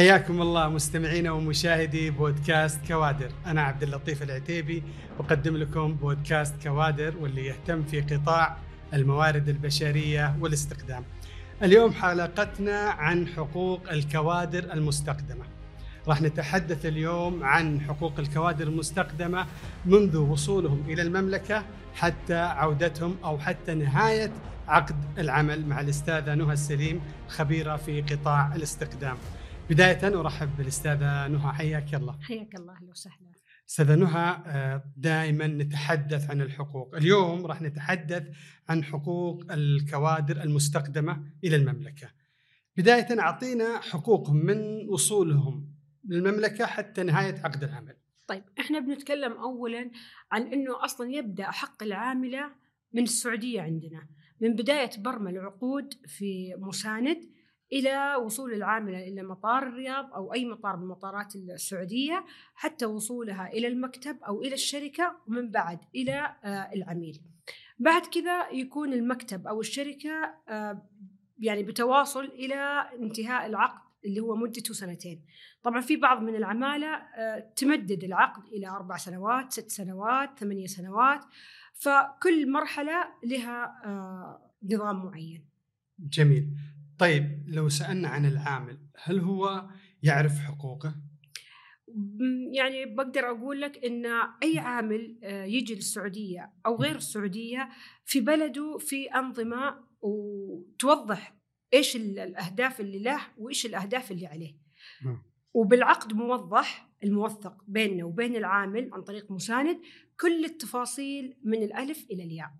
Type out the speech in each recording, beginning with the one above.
حياكم الله مستمعينا ومشاهدي بودكاست كوادر. أنا عبد اللطيف العتيبي أقدم لكم بودكاست كوادر واللي يهتم في قطاع الموارد البشرية والاستقدام اليوم حلقتنا عن حقوق الكوادر المستقدمه راح نتحدث اليوم عن حقوق الكوادر المستقدمه منذ وصولهم إلى المملكة حتى عودتهم أو حتى نهاية عقد العمل مع الأستاذة نهى السليم خبيرة في قطاع الاستقدام. بداية أرحب بالأستاذة نهى حياك الله. حياك الله أهلا وسهلا. أستاذة نهى دائما نتحدث عن الحقوق، اليوم راح نتحدث عن حقوق الكوادر المستقدمة إلى المملكة. بداية أعطينا حقوقهم من وصولهم للمملكة حتى نهاية عقد العمل. طيب إحنا بنتكلم اولا عن إنه أصلا يبدأ حق العاملة من السعودية عندنا من بداية برم العقود في مساند إلى وصول العاملة إلى مطار الرياض أو أي مطار من مطارات السعودية حتى وصولها إلى المكتب أو إلى الشركة ومن بعد إلى العميل. بعد كذا يكون المكتب أو الشركة يعني بتواصل إلى انتهاء العقد اللي هو مدته سنتين. طبعا في بعض من العمالة تمدد العقد إلى أربع سنوات ست سنوات ثمانية سنوات فكل مرحلة لها نظام معين. جميل. طيب لو سألنا عن العامل هل هو يعرف حقوقه؟ يعني بقدر أقول لك إن أي عامل يجي للسعودية أو غير السعودية في بلده في أنظمة وتوضح إيش الأهداف اللي له وإيش الأهداف اللي عليه م. وبالعقد موضح الموثق بيننا وبين العامل عن طريق مساند كل التفاصيل من الألف إلى الياء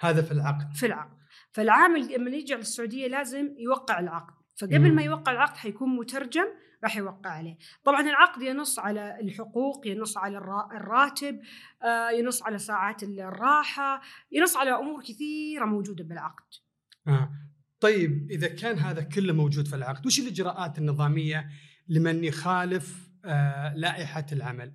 هذا في العقد في العقد فالعامل لما يجي على السعودية لازم يوقع العقد فقبل. ما يوقع العقد حيكون مترجم راح يوقع عليه طبعا العقد ينص على الحقوق ينص على الراتب ينص على ساعات الراحة ينص على أمور كثيرة موجودة بالعقد آه. طيب إذا كان هذا كله موجود في العقد وش الإجراءات النظامية لمن يخالف آه لائحة العمل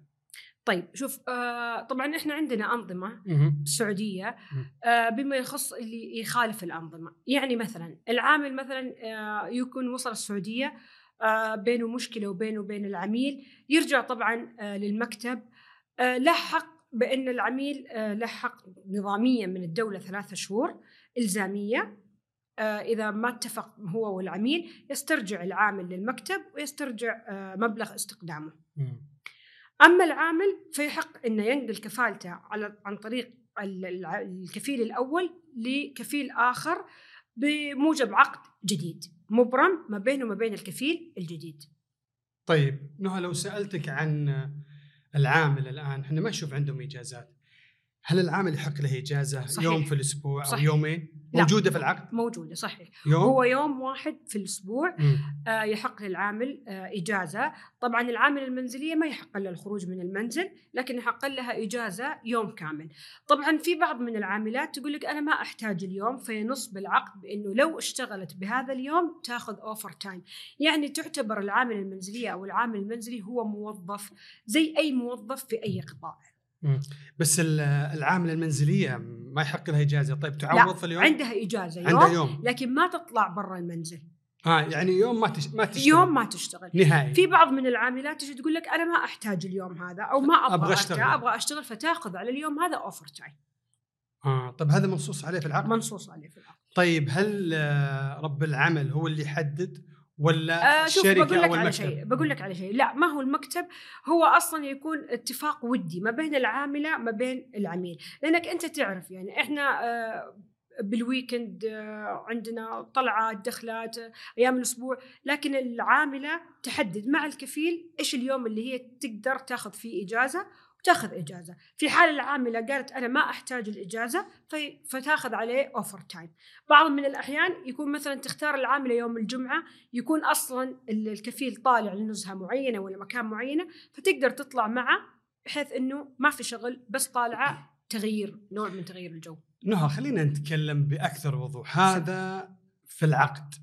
طيب شوف آه طبعا إحنا عندنا أنظمة سعوديه آه بما يخص اللي يخالف الأنظمة. يعني مثلا العامل مثلا آه يكون وصل السعودية آه بينه مشكلة وبينه وبين العميل يرجع طبعا آه للمكتب آه له حق بأن العميل آه له حق نظاميا من الدولة ثلاثة شهور إلزامية إذا ما اتفق هو والعميل يسترجع العامل للمكتب ويسترجع مبلغ استقدامه. أما العامل فيحق أنه ينقل كفالته على عن طريق الكفيل الأول لكفيل آخر بموجب عقد جديد مبرم ما بينه وما بين الكفيل الجديد. طيب نهى لو سألتك عن العامل الآن إحنا ما نشوف عندهم إجازات. هل العامل يحق له إجازة صحيح. يوم في الأسبوع صحيح. أو يومين موجودة في العقد؟ موجودة صحيح. يوم؟ هو يوم واحد في الأسبوع آه يحق للعامل آه إجازة. طبعا العامل المنزلية ما يحق له الخروج من المنزل لكن يحق لها إجازة يوم كامل. طبعا في بعض من العاملات تقول لك أنا ما أحتاج اليوم فينص بالعقد بأنه لو اشتغلت بهذا اليوم تأخذ overtime يعني تعتبر العامل المنزلية أو العامل المنزلي هو موظف زي أي موظف في أي قطاع. بس العاملة المنزلية ما يحق لها إجازة. طيب تعوض في اليوم؟ عندها إجازة يوم, عندها يوم. لكن ما تطلع برا المنزل. آه يعني يوم ما تش... ما تشتغل. يوم ما تشتغل. نهائي. في بعض من العاملات تجي تقول لك أنا ما أحتاج اليوم هذا أو ما أبغى, أبغى أشتغل. أبغى أشتغل فتأخذ على اليوم هذا overtime آه طيب هذا منصوص عليه في العقد؟ منصوص عليه في العقد. طيب هل رب العمل هو اللي يحدد ولا آه شوف الشركة بقول لك على شيء بقول لك على شيء. لا ما هو المكتب هو أصلا يكون اتفاق ودي ما بين العاملة ما بين العميل. لأنك أنت تعرف يعني إحنا آه بال weekend آه عندنا طلعات دخلات أيام الأسبوع لكن العاملة تحدد مع الكفيل إيش اليوم اللي هي تقدر تاخذ فيه إجازة تاخذ إجازة. في حال العامله قالت أنا ما أحتاج الإجازة فتاخذ عليه overtime بعض من الأحيان يكون مثلا تختار العامله يوم الجمعة يكون أصلا الكفيل طالع لنزهة معينة ولا مكان معينة فتقدر تطلع معه بحيث إنه ما في شغل بس طالعة تغيير نوع من تغيير الجو. نهى خلينا نتكلم بأكثر وضوح. هذا في العقد.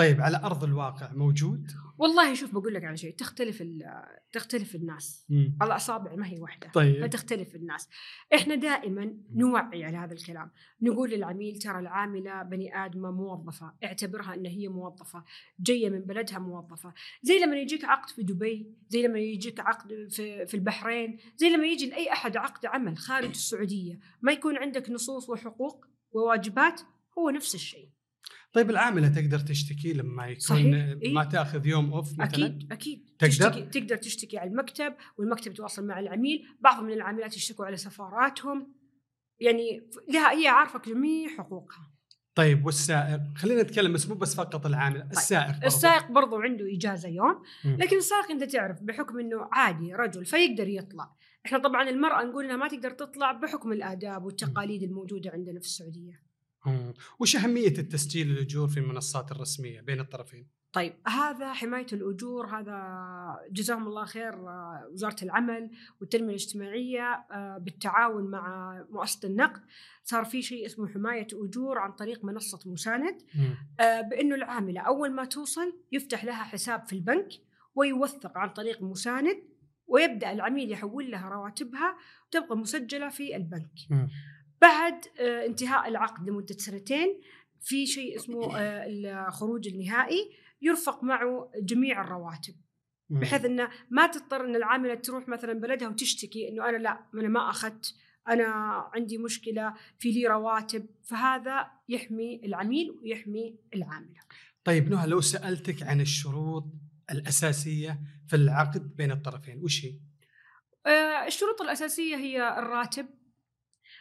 طيب على أرض الواقع موجود؟ والله شوف بقول لك على شيء تختلف تختلف الناس. مم. الاصابع ما هي واحدة طيب. فتختلف الناس. إحنا دائما نوعي على هذا الكلام. نقول للعميل ترى العاملة بني آدمة موظفة اعتبرها إن هي موظفة جاية من بلدها موظفة. زي لما يجيك عقد في دبي زي لما يجيك عقد في في البحرين زي لما يجي لأي أحد عقد عمل خارج السعودية ما يكون عندك نصوص وحقوق وواجبات هو نفس الشيء. طيب العامله تقدر تشتكي لما يكون صحيح. إيه؟ ما تاخذ يوم اوف مثلا أكيد أكيد تقدر؟ تشتكي تقدر تشتكي على المكتب والمكتب يتواصل مع العميل بعض من العاملات يشتكوا على سفاراتهم يعني لها هي عارفة جميع حقوقها طيب والسائق خلينا نتكلم بس مو بس فقط العامل السائق برضو. السائق برضو عنده إجازة يوم مم. لكن السائق أنت تعرف بحكم إنه عادي رجل فيقدر يطلع إحنا طبعا المرأة نقول إنها ما تقدر تطلع بحكم الآداب والتقاليد الموجودة عندنا في السعودية. وش أهمية التسجيل الأجور في المنصات الرسمية بين الطرفين؟ طيب هذا حماية الأجور هذا جزاهم الله خير آه، وزارة العمل والتنمية الاجتماعية آه، بالتعاون مع مؤسسة النقد صار في شيء اسمه حماية أجور عن طريق منصة مساند. آه، بأنه العاملة أول ما توصل يفتح لها حساب في البنك ويوثق عن طريق مساند ويبدأ العميل يحول لها رواتبها وتبقى مسجلة في البنك. بعد آه، انتهاء العقد لمدة سنتين في شيء اسمه آه، الخروج النهائي يرفق معه جميع الرواتب. بحيث إنه ما تضطر إن العاملة تروح مثلا بلدها وتشتكي إنه أنا لا أنا ما أخذت أنا عندي مشكلة في لي رواتب فهذا يحمي العميل ويحمي العاملة. طيب نهى لو سألتك عن الشروط الأساسية في العقد بين الطرفين وش هي؟ آه، الشروط الأساسية هي الراتب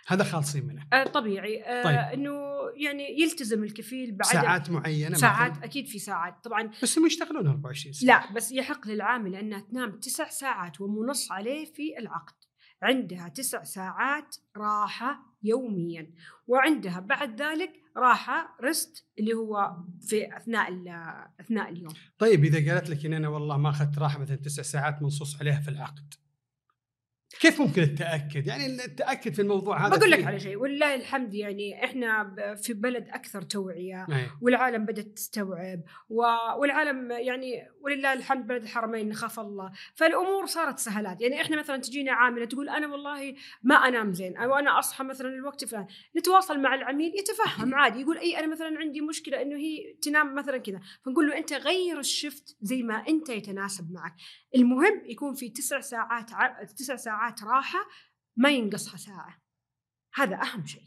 هذا خالصين منه. آه، طبيعي. آه، طيب. إنه يعني يلتزم الكفيل بعدم ساعات معينة ساعات مثلاً؟ أكيد في ساعات. طبعا بس هم يشتغلون 24 ساعة. لا بس يحق للعامله أنها تنام تسع ساعات ومنص عليه في العقد. عندها تسع ساعات راحة يوميا وعندها بعد ذلك راحة رست اللي هو في أثناء ال- أثناء اليوم. طيب إذا قالت لك إن أنا والله ما أخذت راحة مثلا تسع ساعات منصوص عليها في العقد كيف ممكن التأكد؟ يعني التأكد في الموضوع هذا بقول لك على شيء ولله الحمد يعني إحنا في بلد أكثر توعية أي. والعالم بدأت تستوعب و- والعالم يعني ولله الحمد بلد الحرمين نخاف الله فالأمور صارت سهلات يعني إحنا مثلا تجينا عامله تقول أنا والله ما أنام زين أو أنا أصحى مثلا الوقت فلان نتواصل مع العميل يتفهم عادي يقول إي أنا مثلا عندي مشكلة إنه هي تنام مثلا كذا فنقول له أنت غير الشفت زي ما أنت يتناسب معك المهم يكون في تسع ساعات ع... تسع ساعات راحة ما ينقصها ساعة. هذا أهم شيء.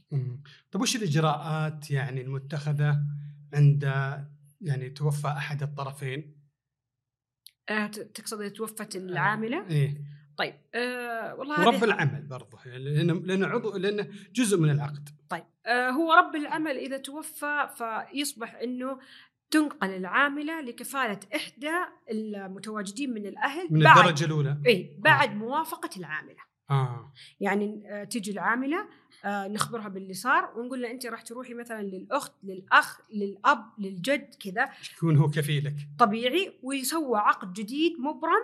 طيب وش الإجراءات يعني المتخذة عند يعني توفى أحد الطرفين؟ أه تقصد توفت العاملة؟ إيه. طيب أه والله هذه ورب العمل برضه لأنه لأنه عضو لأنه جزء من العقد. طيب آه هو رب العمل إذا توفى فيصبح أنه تنقل العاملة لكفالة إحدى المتواجدين من الأهل من بعد الدرجة الأولى. إيه بعد موافقة العاملة. آه. يعني آه تيجي العاملة آه نخبرها باللي صار ونقول لها أنت راح تروحي مثلا للأخت للأخ للأب للجد كذا. يكون هو كفيلك. طبيعي ويسوى عقد جديد مبرم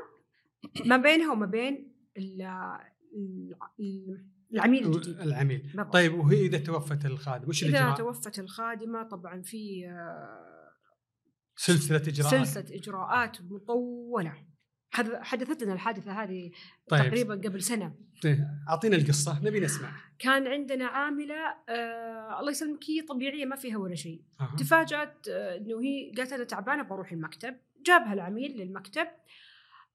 ما بينها وما بين ال- ال- العميل الجديد. العميل. بالضبط. طيب وهي إذا توفت الخادم وش إذا الإجراء؟ توفت الخادمة طبعا في آه، سلسلة إجراءات. سلسلة إجراءات مطولة. حد- حدثت لنا الحادثة هذه طيب. تقريبا قبل سنة. طيب، أعطينا القصة نبي نسمع. كان عندنا عاملة آه الله يسلمك هي طبيعية ما فيها ولا شيء. أها. تفاجأت آه إنه هي قالت أنا تعبانة بروح المكتب. جابها العميل للمكتب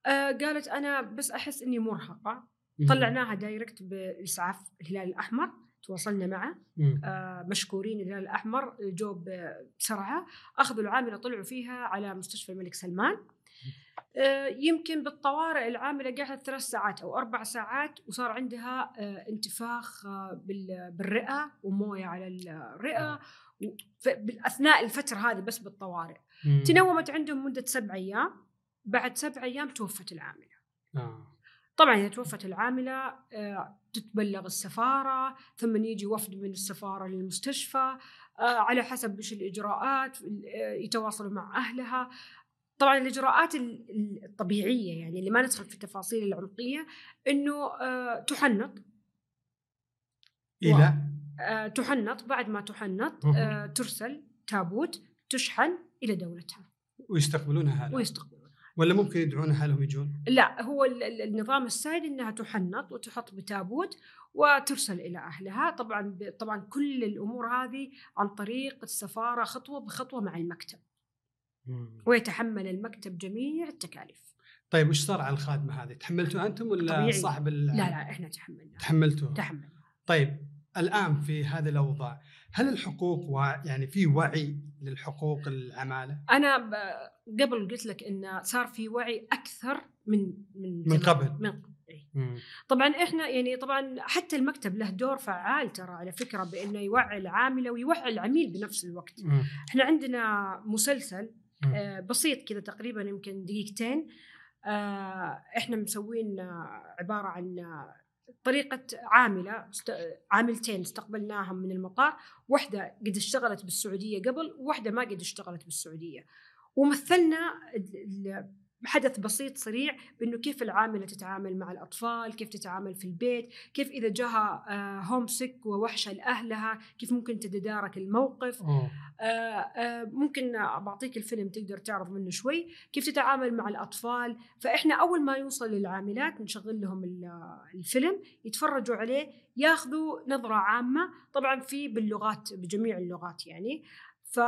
آه قالت أنا بس أحس إني مرهقة. مم. طلعناها دايركت بإسعاف الهلال الأحمر. تواصلنا معه. آه، مشكورين الهلال الأحمر جو ب- بسرعة. اخذوا العامله طلعوا فيها على مستشفى الملك سلمان. آه، يمكن بالطوارئ العاملة قعدت ثلاث ساعات أو أربع ساعات وصار عندها آه، انتفاخ آه، بال- بالرئة وموية على الرئة. باثناء الفترة هذه بس بالطوارئ. مم. تنومت عندهم مدة سبع أيام. بعد سبع أيام توفت العاملة. آه. طبعا إذا توفت العاملة آه، تتبلغ السفارة ثم يجي وفد من السفارة للمستشفى آه، على حسب إيش الإجراءات آه، يتواصلوا مع أهلها. طبعا الإجراءات ال- ال- الطبيعيه يعني اللي ما ندخل في التفاصيل العمقية إنه تحنط. إلى آه، تحنط. بعد ما تحنط ترسل تابوت تشحن إلى دولتها. ويستقبلون اهلها ويستقبلون ولا ممكن يدعون اهلهم يجون؟ لا هو النظام السائد إنها تحنط وتحط بتابوت وترسل إلى أهلها. طبعا طبعا كل الأمور هذه عن طريق السفارة خطوة بخطوة مع المكتب. ويتحمل المكتب جميع التكاليف. طيب وش صار على الخادمة هذه؟ تحملتوا أنتم ولا طبيعي. صاحب لا لا إحنا تحملنا. تحملتوا تحملنا. طيب الآن في هذه الأوضاع هل الحقوق و... يعني في وعي للحقوق العماله؟ أنا. قبل قلت لك انه صار في وعي أكثر من من من قبل من طبعا إحنا يعني طبعا حتى المكتب له دور فعال ترى على فكرة بإنه يوعي العاملة ويوعي العميل بنفس الوقت مم. إحنا عندنا مسلسل آه بسيط كذا تقريبا يمكن دقيقتين آه إحنا مسوين آه عبارة عن آه طريقة عاملة. عاملتين استقبلناهم من المطار واحدة قد اشتغلت بالسعودية قبل وواحدة ما قد اشتغلت بالسعودية ومثلنا حدث بسيط سريع بأنه كيف العاملة تتعامل مع الأطفال، كيف تتعامل في البيت، كيف إذا جاها هوم سيك ووحشة لأهلها، كيف ممكن تتدارك الموقف. أوه. ممكن بعطيك الفيلم تقدر تعرض منه شوي، كيف تتعامل مع الأطفال، فإحنا أول ما يوصل للعاملات نشغل لهم الفيلم يتفرجوا عليه ياخذوا نظرة عامة، طبعا في باللغات بجميع اللغات يعني. ف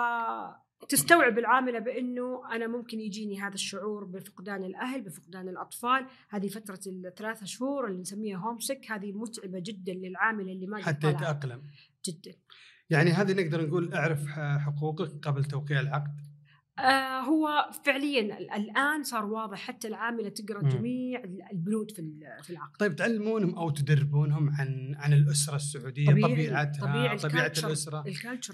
تستوعب العاملة بأنه أنا ممكن يجيني هذا الشعور بفقدان الأهل بفقدان الأطفال. هذه فترة الثلاث شهور اللي نسميها هوم سيك هذه متعبة جدا للعاملة اللي ما حتى يتأقلم. جدا. يعني هذه نقدر نقول أعرف حقوقك قبل توقيع العقد؟ آه هو فعليا الآن صار واضح حتى العاملة تقرأ جميع البنود في في العقد. طيب تعلمونهم أو تدربونهم عن عن الأسرة السعودية طبيعي طبيعتها طبيعي طبيعة الأسرة.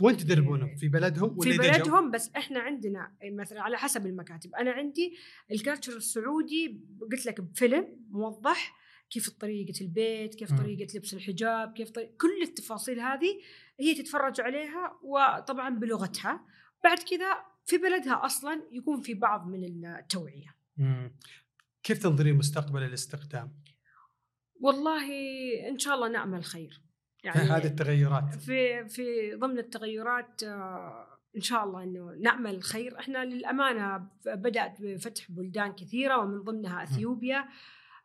وين تدربونهم؟ في بلدهم ولا في بلدهم بس إحنا عندنا مثلا على حسب المكاتب. أنا عندي الكالتشر السعودي قلت لك بفيلم موضح كيف طريقة البيت كيف طريقة لبس الحجاب كيف طريقة كل التفاصيل هذه هي تتفرج عليها وطبعا بلغتها. بعد كذا في بلدها أصلا يكون في بعض من التوعية. مم. كيف تنظرين مستقبل الاستخدام؟ والله إن شاء الله نامل خير. يعني هذه التغيرات في في ضمن التغيرات إن شاء الله إنه نامل الخير، إحنا للأمانة بدأت بفتح بلدان كثيرة ومن ضمنها إثيوبيا.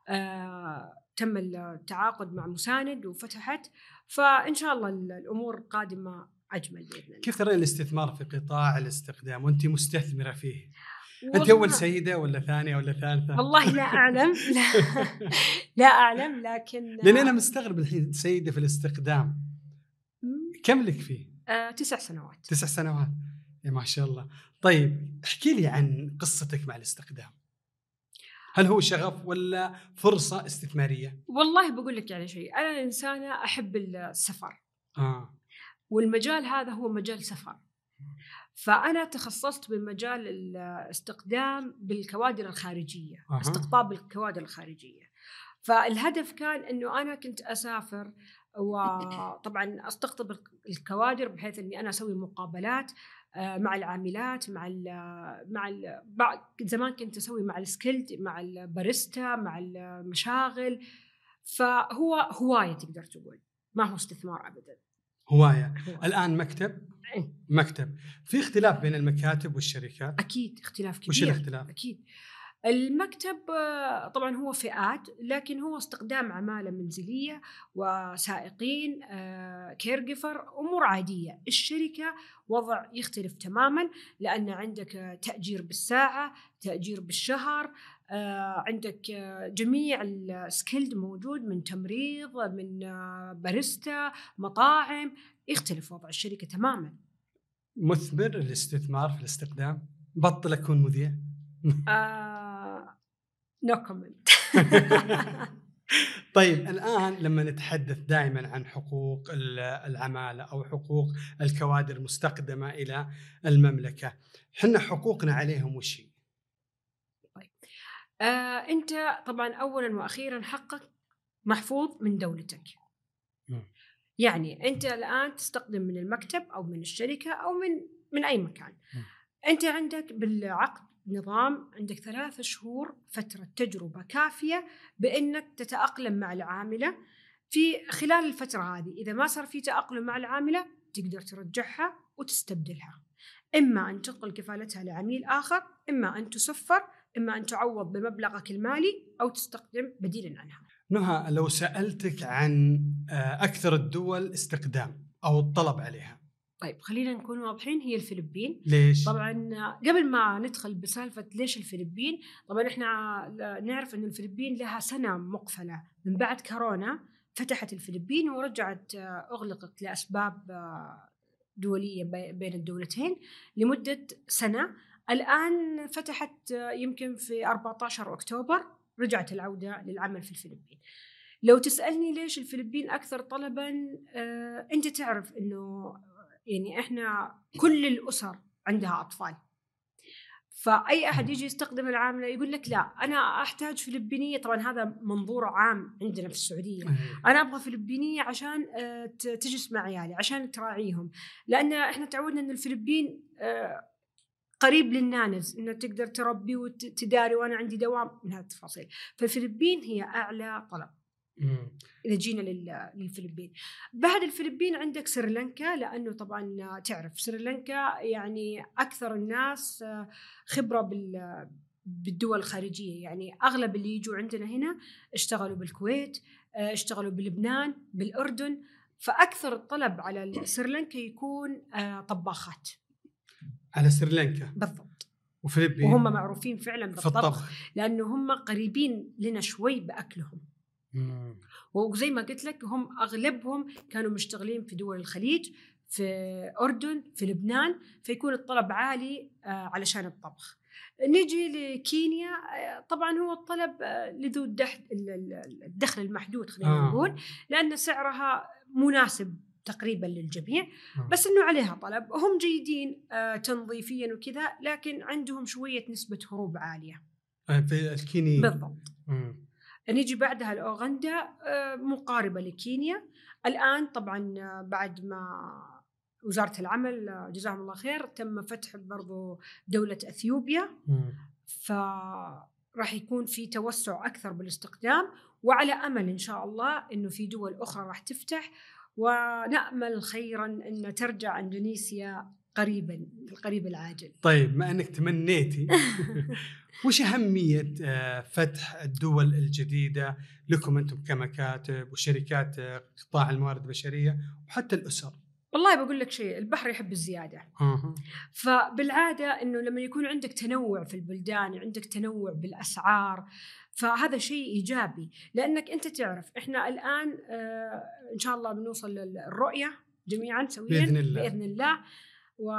آه تم التعاقد مع مساند وفتحت فإن شاء الله الأمور قادمة أجمل بإذن الله. كيف ترى الاستثمار في قطاع الاستخدام؟ وانت مستثمرة فيه؟ انت اول سيدة ولا ثانية ولا ثالثة؟ والله لا أعلم. لا, لا أعلم لكن لأن أنا مستغرب الحين سيدة في الاستخدام. كم لك فيه؟ آه، تسع سنوات. تسع سنوات. يا ما شاء الله. طيب احكي لي عن قصتك مع الاستخدام. هل هو شغف ولا فرصة استثمارية؟ والله بقول لك يعني شيء. أنا إنسانة أحب السفر. آه. والمجال هذا هو مجال سفر. فأنا تخصصت بمجال الاستخدام بالكوادر الخارجية أه. استقطاب الكوادر الخارجية. فالهدف كان أنه أنا كنت أسافر وطبعا أستقطب الكوادر بحيث إني أنا أسوي مقابلات مع العاملات مع ال مع ال زمان كنت أسوي مع السكيلد مع الباريستا مع المشاغل. فهو هواية تقدر تقول ما هو استثمار ابدا. هواية. الآن مكتب. مكتب. في اختلاف بين المكاتب والشركات؟ أكيد اختلاف كبير. وش الاختلاف؟ أكيد. المكتب طبعا هو فئات لكن هو استقدام عمالة منزلية وسائقين caregiver أمور عادية. الشركة وضع يختلف تماما لأن عندك تأجير بالساعة تأجير بالشهر عندك جميع ال skilled موجود من تمريض من باريستا مطاعم يختلف وضع الشركة تماما. مثمر الاستثمار في الاستقدام؟ بطل أكون مذيع؟ no comment طيب الآن لما نتحدث دائما عن حقوق العمالة أو حقوق الكوادر المستقدمة إلى المملكة، إحنا حقوقنا عليهم وش هي؟ آه أنت طبعا اولا وأخيرا حقك محفوظ من دولتك. م. يعني أنت الآن تستخدم من المكتب أو من الشركة أو من من أي مكان. م. أنت عندك بالعقد نظام عندك ثلاثة شهور فترة تجربة كافية بأنك تتأقلم مع العاملة في خلال الفترة هذه إذا ما صار في تأقلم مع العاملة تقدر ترجعها وتستبدلها إما أن تنقل كفالتها لعميل آخر إما أن تسفر إما أن تعوض بمبلغك المالي أو تستخدم بديلا عنها. نهى لو سألتك عن آه، أكثر الدول استخدام أو الطلب عليها. طيب خلينا نكون واضحين هي الفلبين. ليش؟ طبعا قبل ما ندخل بسالفة ليش الفلبين طبعا إحنا نعرف ان الفلبين لها سنة مقفلة. من بعد كورونا فتحت الفلبين ورجعت أغلقت لأسباب دولية بين الدولتين لمدة سنة. الآن فتحت يمكن في 14 أكتوبر رجعت العودة للعمل في الفلبين. لو تسألني ليش الفلبين أكثر طلبا آه، أنت تعرف إنه يعني إحنا كل الأسر عندها أطفال. فأي أحد يجي يستخدم العاملة يقول لك لا أنا أحتاج فلبينية. طبعا هذا منظور عام عندنا في السعودية. أنا أبغى فلبينية عشان آه، تجلس مع عيالي عشان تراعيهم. لأن إحنا تعودنا إن الفلبين آه، قريب للنانز إنه تقدر تربي وتداري وأنا عندي دوام. من هذه التفاصيل. فالفلبين هي أعلى طلب. إذا جينا للفلبين. بعد الفلبين عندك سريلانكا لأنه طبعا تعرف سريلانكا يعني أكثر الناس خبرة بال بالدول الخارجية. يعني أغلب اللي يجوا عندنا هنا اشتغلوا بالكويت اشتغلوا بلبنان بالأردن. فأكثر الطلب على سريلانكا يكون طباخات. على سريلانكا. بالضبط. وفلبين. وهم معروفين فعلا بالطبخ لأنه هم قريبين لنا شوي بأكلهم. وزي ما قلت لك هم أغلبهم كانوا مشتغلين في دول الخليج في أردن في لبنان فيكون الطلب عالي آه، علشان الطبخ. نيجي لكينيا آه، طبعا هو الطلب آه، لذو الدخل المحدود خلينا آه. نقول لأن سعرها مناسب تقريبا للجميع آه. بس إنه عليها طلب. هم جيدين تنظيفيا وكذا لكن عندهم شوية نسبة هروب عالية. في الكيني. بالضبط. نيجي بعدها لاوغندا آه، مقاربة لكينيا. الآن طبعا آه، بعد ما وزارة العمل آه، جزاهم الله خير تم فتح برضو دولة إثيوبيا. فراح يكون في توسع أكثر بالاستخدام وعلى أمل إن شاء الله إنه في دول أخرى راح تفتح. ونأمل خيرا أن ترجع إندونيسيا قريبا في القريب العاجل. طيب ما أنك تمنيتي وش أهمية آه، فتح الدول الجديدة لكم أنتم كمكاتب وشركات آه، قطاع الموارد البشرية وحتى الأسر؟ والله بقول لك شيء البحر يحب الزيادة. فبالعادة أنه لما يكون عندك تنوع في البلدان عندك تنوع بالأسعار فهذا شيء إيجابي. لأنك أنت تعرف إحنا الآن آه إن شاء الله بنوصل للرؤية جميعا سويا. بإذن الله, بإذن الله. و...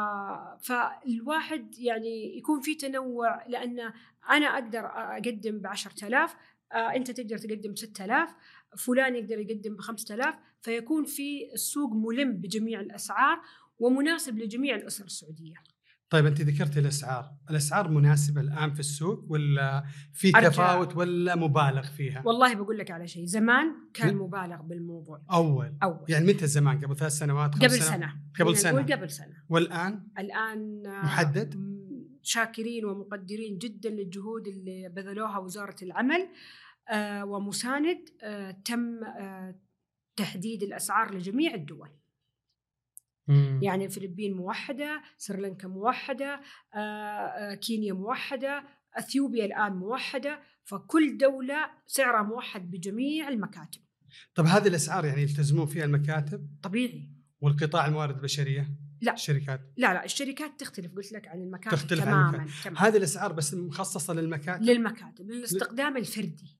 فالواحد يعني يكون في تنوع لأن أنا أقدر أقدم ب 10000 آه أنت تقدر تقدم ب 6000 فلان يقدر يقدم ب 5000 فيكون في السوق ملم بجميع الأسعار ومناسب لجميع الأسر السعودية. طيب أنت ذكرت الأسعار، الأسعار مناسبة الآن في السوق ولا في تفاوت ولا مبالغ فيها؟ والله بقول لك على شيء، زمان كان مبالغ بالموضوع. أول. أول. يعني متى زمان؟ قبل ثلاث سنوات خمس قبل سنة. قبل سنة. قبل سنة. والآن؟ الآن محدد؟ شاكرين ومقدرين جدا للجهود اللي بذلوها وزارة العمل. ومساند آه تم آه تحديد الأسعار لجميع الدول. مم. يعني الفلبين موحدة، سريلانكا موحدة، آه، آه، كينيا موحدة، إثيوبيا الآن موحدة، فكل دولة سعرها موحد بجميع المكاتب. طب هذه الأسعار يعني يلتزمون فيها المكاتب؟ طبيعي. والقطاع الموارد البشرية؟ لا الشركات لا لا الشركات تختلف قلت لك عن المكاتب تختلف تماما عن المكاتب. تماما هذه الأسعار بس مخصصة للمكاتب؟ للمكاتب للاستخدام الفردي.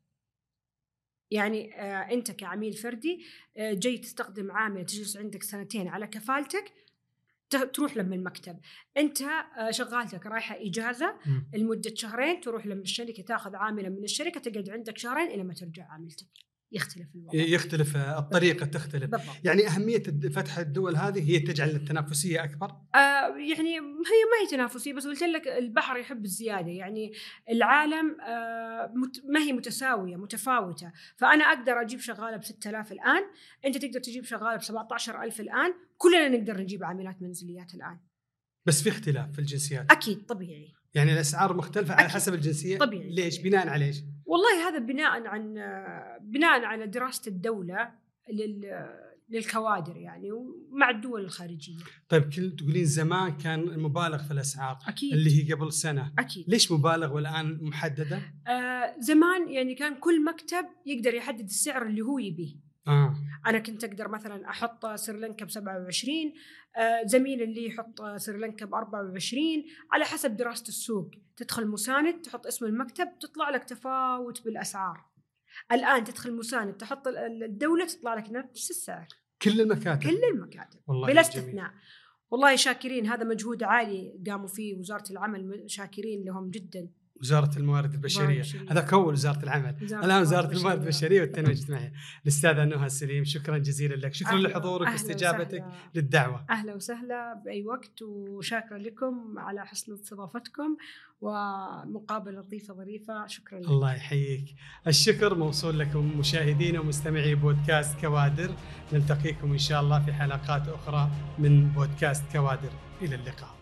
يعني آه أنت كعميل فردي آه جاي تستخدم عامل تجلس عندك سنتين على كفالتك تروح لما المكتب أنت آه شغالتك رايحة إجازة. لمدة شهرين تروح لما الشركة تاخذ عامله من الشركة تقعد عندك شهرين إلى ما ترجع عاملتك يختلف الوضع. يختلف الطريقة تختلف. بالضبط. يعني أهمية فتح الدول هذه هي تجعل التنافسية أكبر؟ آه يعني هي ما هي تنافسية بس قلت لك البحر يحب الزيادة. يعني العالم آه ما هي متساوية متفاوتة. فأنا أقدر أجيب شغالة ب 6000 الآن أنت تقدر تجيب شغالة ب 17000 الآن كلنا نقدر نجيب عاملات منزليات الآن. بس في اختلاف في الجنسيات. أكيد طبيعي. يعني الأسعار مختلفة على حسب الجنسية. طبيعي. ليش؟ بناء على إيش؟ والله هذا بناء عن بناء على دراسة الدولة للكوادر يعني ومع الدول الخارجية. طيب كل تقولين زمان كان مبالغ في الأسعار أكيد. اللي هي قبل سنة. أكيد. ليش مبالغ والآن محددة؟ آه زمان يعني كان كل مكتب يقدر يحدد السعر اللي هو يبيه. آه. أنا كنت أقدر مثلا أحط سريلانكا ب 27 آه زميل اللي يحط سريلانكا ب 24 على حسب دراسة السوق. تدخل مساند تحط اسم المكتب تطلع لك تفاوت بالأسعار. الآن تدخل مساند تحط الدولة تطلع لك نفس السعر. كل المكاتب. كل المكاتب. والله بلا. استثناء. والله شاكرين هذا مجهود عالي قاموا فيه وزارة العمل شاكرين لهم جدا. وزارة الموارد البشرية. البشرية. هذاك أول وزارة العمل. وزارة الآن وزارة الموارد البشرية. البشرية والتنمية الاجتماعية. الأستاذة نهى سليم شكرا جزيلا لك. شكرا أهلا- لحضورك واستجابتك. للدعوة. أهلا وسهلا بأي وقت وشاكره لكم على حسن استضافتكم ومقابله لطيفة ظريفة. شكرا لكم الله يحييك. الشكر موصول لكم مشاهدين ومستمعي بودكاست كوادر. نلتقيكم إن شاء الله في حلقات أخرى من بودكاست كوادر. إلى اللقاء.